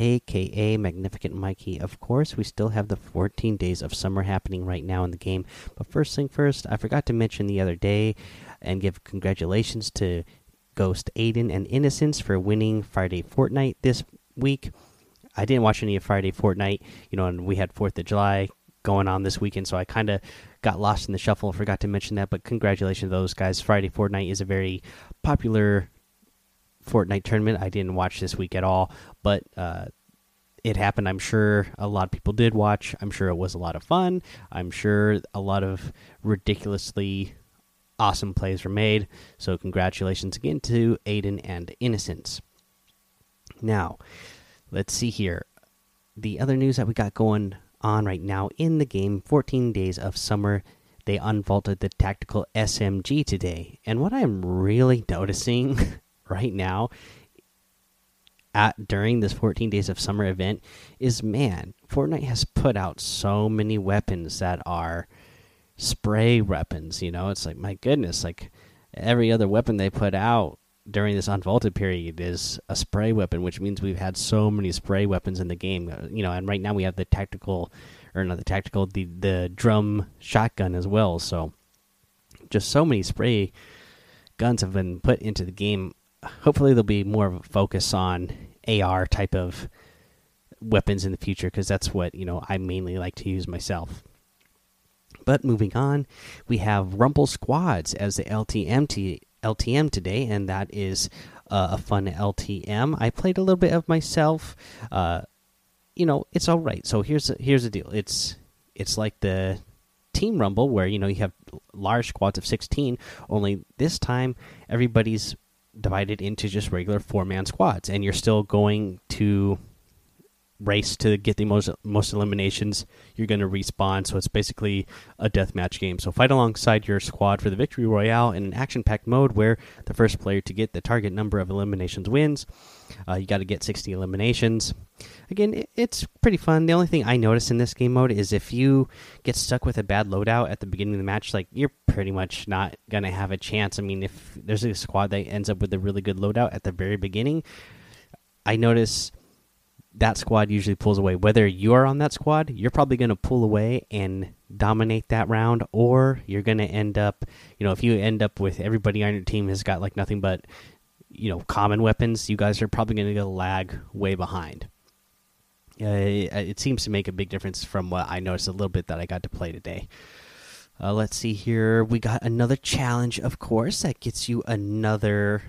aka Magnificent Mikey. Of course, we still have the 14 days of summer happening right now in the game. But first thing first, I forgot to mention the other day and give congratulations to Ghost Aydan and Innocents for winning Friday Fortnite this week. I didn't watch any of Friday Fortnite, you know, and we had 4th of July going on this weekend, so I kind of got lost in the shuffle. and Forgot to mention that, but congratulations to those guys. Friday Fortnite is a very popular Fortnite tournament. I didn't watch this week at all, but uh, it happened. I'm sure a lot of people did watch. I'm sure it was a lot of fun. I'm sure a lot of ridiculously awesome plays were made. So congratulations again to Aydan and Innocents. Now, let's see here. The other news that we got going on right now in the game 14 days of summer they unvaulted the tactical smg today and what i'm really noticing right now at during this 14 days of summer event is man fortnite has put out so many weapons that are spray weapons you know it's like my goodness like every other weapon they put out during this unvaulted period is a spray weapon, which means we've had so many spray weapons in the game. Uh, you know, and right now we have the tactical, or not the tactical, the the drum shotgun as well. So, just so many spray guns have been put into the game. Hopefully, there'll be more of a focus on AR type of weapons in the future because that's what you know I mainly like to use myself. But moving on, we have Rumble Squads as the LTM today, and that is uh, a fun LTM. I played a little bit of myself. Uh, you know, it's all right. So here's here's the deal. It's it's like the team rumble where you know you have large squads of 16 only this time everybody's divided into just regular four man squads and you're still going to race to get the most most eliminations, you're going to respawn. So it's basically a deathmatch game. So fight alongside your squad for the victory royale in an action-packed mode where the first player to get the target number of eliminations wins. Uh, you got to get 60 eliminations. Again, it, it's pretty fun. The only thing I notice in this game mode is if you get stuck with a bad loadout at the beginning of the match, like you're pretty much not going to have a chance. I mean, if there's a squad that ends up with a really good loadout at the very beginning, I notice that squad usually pulls away. Whether you're on that squad, you're probably going to pull away and dominate that round, or you're going to end up, you know, if you end up with everybody on your team has got like nothing but, you know, common weapons, you guys are probably going to lag way behind. Uh, it, it, seems to make a big difference from what I noticed a little bit that I got to play today. Uh, let's see here. We got another challenge, of course, that gets you another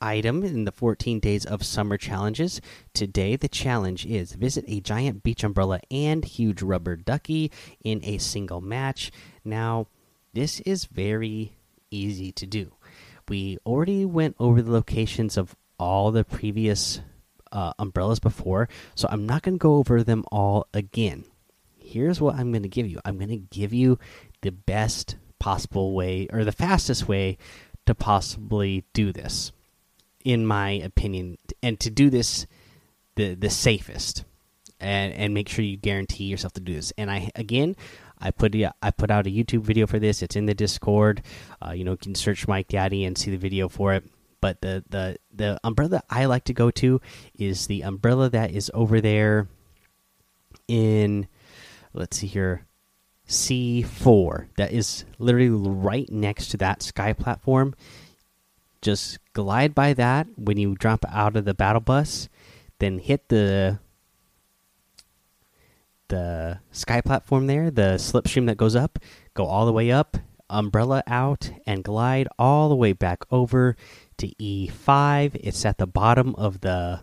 item in the 14 days of summer challenges. Today, the challenge is visit a giant beach umbrella and huge rubber ducky in a single match. Now, this is very easy to do. We already went over the locations of all the previous uh, umbrellas before, so I'm not going to go over them all again. Here's what I'm going to give you I'm going to give you the best possible way or the fastest way to possibly do this in my opinion, and to do this the the safest, and and make sure you guarantee yourself to do this. And I again, I put I put out a YouTube video for this. It's in the Discord. Uh, you know, you can search Mike Daddy and see the video for it. But the the the umbrella I like to go to is the umbrella that is over there in let's see here C4 that is literally right next to that sky platform just glide by that when you drop out of the battle bus, then hit the the sky platform there, the slipstream that goes up, go all the way up, umbrella out, and glide all the way back over to E5. It's at the bottom of the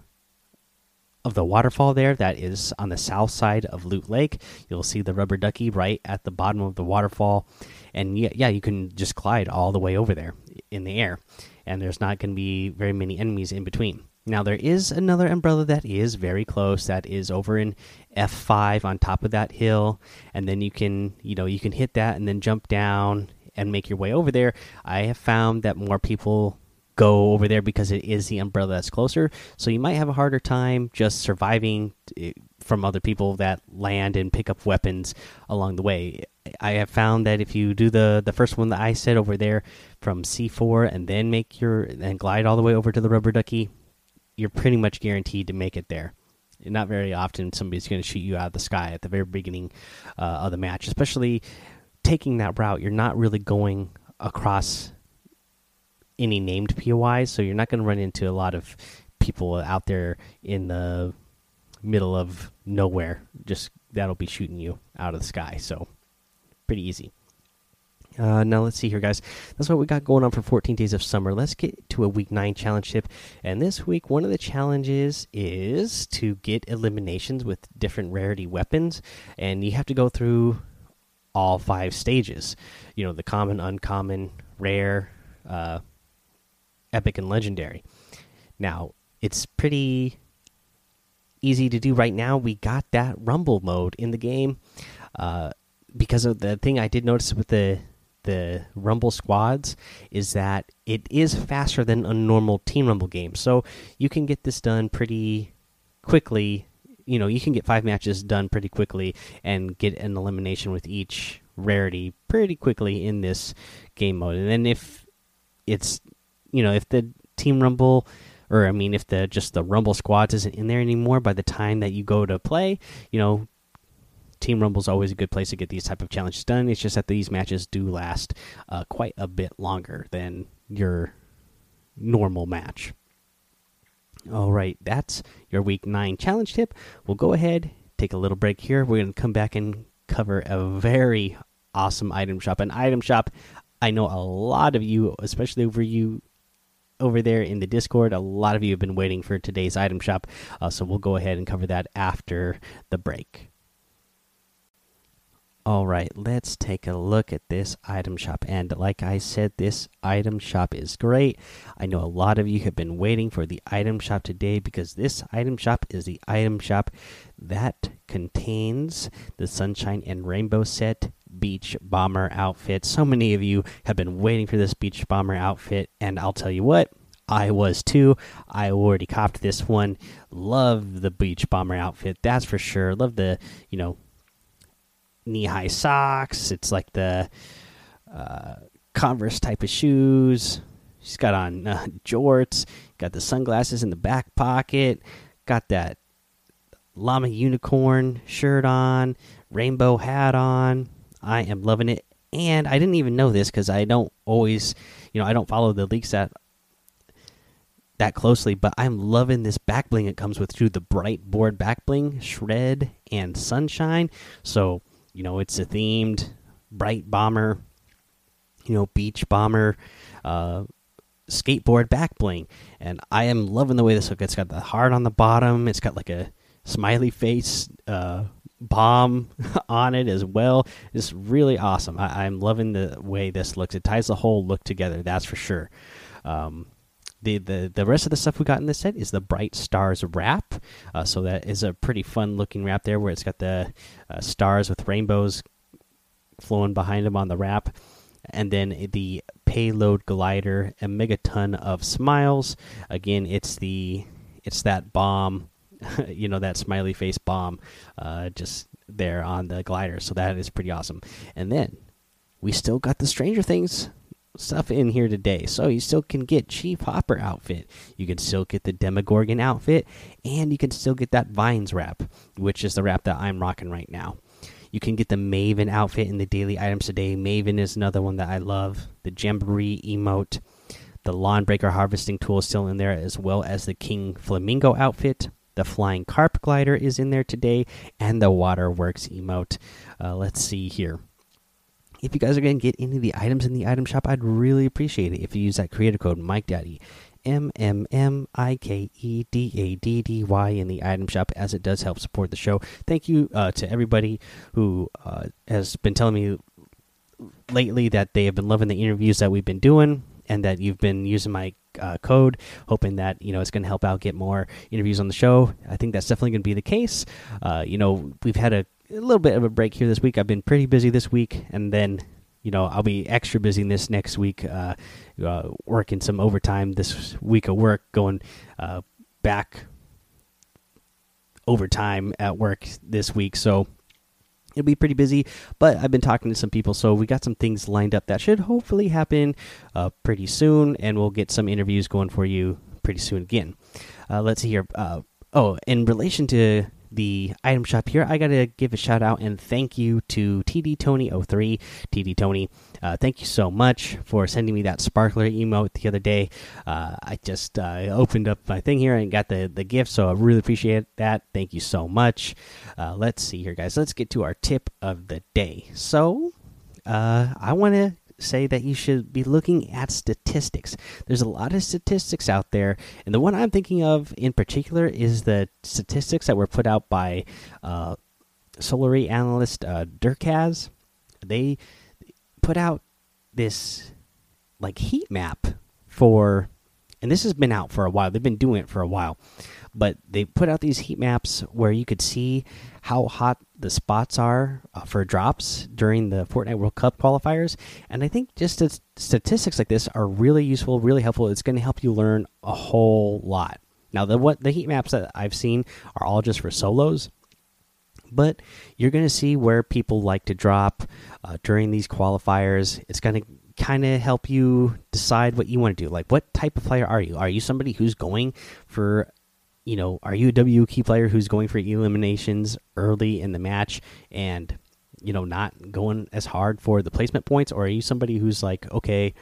of the waterfall there that is on the south side of Loot Lake. You'll see the rubber ducky right at the bottom of the waterfall. And yeah, yeah, you can just glide all the way over there in the air and there's not going to be very many enemies in between. Now there is another umbrella that is very close. That is over in F5 on top of that hill, and then you can you know you can hit that and then jump down and make your way over there. I have found that more people go over there because it is the umbrella that's closer. So you might have a harder time just surviving eh, from other people that land and pick up weapons along the way. I have found that if you do the the first one that I said over there from C4 and then make your and glide all the way over to the rubber ducky, you're pretty much guaranteed to make it there. Not very often somebody's going to shoot you out of the sky at the very beginning uh, of the match, especially taking that route. You're not really going across any named POIs, so you're not going to run into a lot of people out there in the middle of nowhere. Just that'll be shooting you out of the sky. So pretty easy. Uh, now let's see here, guys. That's what we got going on for 14 days of summer. Let's get to a week nine challenge tip. And this week, one of the challenges is to get eliminations with different rarity weapons, and you have to go through all five stages. You know, the common, uncommon, rare, uh, epic, and legendary. Now, it's pretty easy to do right now. We got that rumble mode in the game. Uh, because of the thing I did notice with the the Rumble squads is that it is faster than a normal Team Rumble game. So you can get this done pretty quickly. You know, you can get five matches done pretty quickly and get an elimination with each rarity pretty quickly in this game mode. And then if it's, you know, if the Team Rumble or I mean, if the just the Rumble squads isn't in there anymore by the time that you go to play, you know, Team Rumble is always a good place to get these type of challenges done. It's just that these matches do last uh, quite a bit longer than your normal match. All right, that's your week nine challenge tip. We'll go ahead, take a little break here. We're going to come back and cover a very awesome item shop. An item shop I know a lot of you, especially over you over there in the Discord, a lot of you have been waiting for today's item shop. Uh, so we'll go ahead and cover that after the break. All right, let's take a look at this item shop. And like I said, this item shop is great. I know a lot of you have been waiting for the item shop today because this item shop is the item shop that contains the Sunshine and Rainbow set beach bomber outfit. So many of you have been waiting for this beach bomber outfit, and I'll tell you what. I was too. I already copped this one. Love the beach bomber outfit, that's for sure. Love the, you know, knee high socks. It's like the uh, Converse type of shoes. She's got on uh, jorts. Got the sunglasses in the back pocket. Got that llama unicorn shirt on. Rainbow hat on. I am loving it. And I didn't even know this because I don't always, you know, I don't follow the leaks that that closely, but I'm loving this back bling it comes with through the bright board back bling, shred, and sunshine. So you know it's a themed bright bomber you know beach bomber uh, skateboard back bling and i am loving the way this looks it's got the heart on the bottom it's got like a smiley face uh, bomb on it as well. It's really awesome. I am loving the way this looks. It ties the whole look together that's for sure. Um, the, the the rest of the stuff we got in this set is the bright stars wrap. Uh, so that is a pretty fun looking wrap there where it's got the uh, stars with rainbows flowing behind them on the wrap. And then the payload glider a megaton of smiles. Again it's the it's that bomb you know that smiley face bomb uh, just there on the glider. So that is pretty awesome. And then we still got the stranger things stuff in here today. So you still can get Chief Hopper outfit. You can still get the Demogorgon outfit, and you can still get that Vines wrap, which is the wrap that I'm rocking right now. You can get the Maven outfit in the daily items today. Maven is another one that I love. The Jamboree emote, the Lawn Breaker harvesting tool is still in there, as well as the King Flamingo outfit. The Flying Carp glider is in there today, and the Waterworks emote. Uh, let's see here if you guys are going to get any of the items in the item shop, I'd really appreciate it if you use that creator code Mike Daddy, M M M I K E D A D D Y in the item shop, as it does help support the show. Thank you uh, to everybody who uh, has been telling me lately that they have been loving the interviews that we've been doing and that you've been using my uh, code, hoping that you know it's going to help out get more interviews on the show. I think that's definitely going to be the case. Uh, you know, we've had a, a little bit of a break here this week. I've been pretty busy this week, and then you know I'll be extra busy this next week, uh, uh, working some overtime this week of work, going uh, back overtime at work this week. So it'll be pretty busy, but I've been talking to some people, so we got some things lined up that should hopefully happen uh, pretty soon, and we'll get some interviews going for you pretty soon again. Uh, let's see here. Uh, oh, in relation to the item shop here, I got to give a shout out and thank you to TD Tony03. TD Tony, uh, thank you so much for sending me that sparkler emote the other day. Uh, I just uh, opened up my thing here and got the, the gift, so I really appreciate that. Thank you so much. Uh, let's see here, guys. Let's get to our tip of the day. So, uh, I want to say that you should be looking at statistics. There's a lot of statistics out there, and the one I'm thinking of in particular is the statistics that were put out by uh, Solary analyst uh, Durkaz. They put out this like heat map for, and this has been out for a while. They've been doing it for a while, but they put out these heat maps where you could see how hot the spots are uh, for drops during the Fortnite World Cup qualifiers. And I think just statistics like this are really useful, really helpful. It's going to help you learn a whole lot. Now, the what the heat maps that I've seen are all just for solos, but you're going to see where people like to drop uh, during these qualifiers. It's going to kind of help you decide what you want to do. Like, what type of player are you? Are you somebody who's going for you know, are you a W key player who's going for eliminations early in the match and you know not going as hard for the placement points, or are you somebody who's like, okay,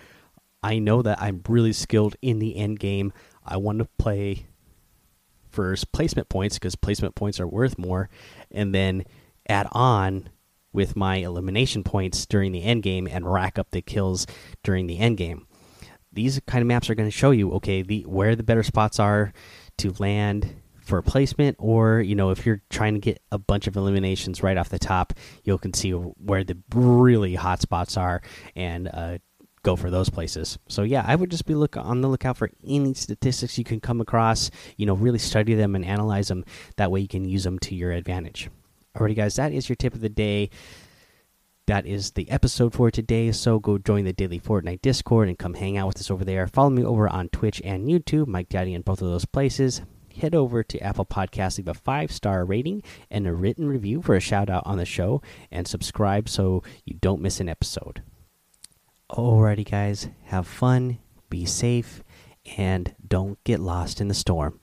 I know that I'm really skilled in the end game. I want to play first placement points because placement points are worth more, and then add on with my elimination points during the end game and rack up the kills during the end game. These kind of maps are going to show you okay the where the better spots are to land for placement or you know if you're trying to get a bunch of eliminations right off the top you can see where the really hot spots are and uh, go for those places. So yeah i would just be look on the lookout for any statistics you can come across you know really study them and analyze them. That way you can use them to your advantage alrighty guys that is your tip of the day that is the episode for today. So go join the Daily Fortnite Discord and come hang out with us over there. Follow me over on Twitch and YouTube, Mike Daddy in both of those places. Head over to Apple Podcasts, leave a five star rating and a written review for a shout out on the show, and subscribe so you don't miss an episode. Alrighty, guys, have fun, be safe, and don't get lost in the storm.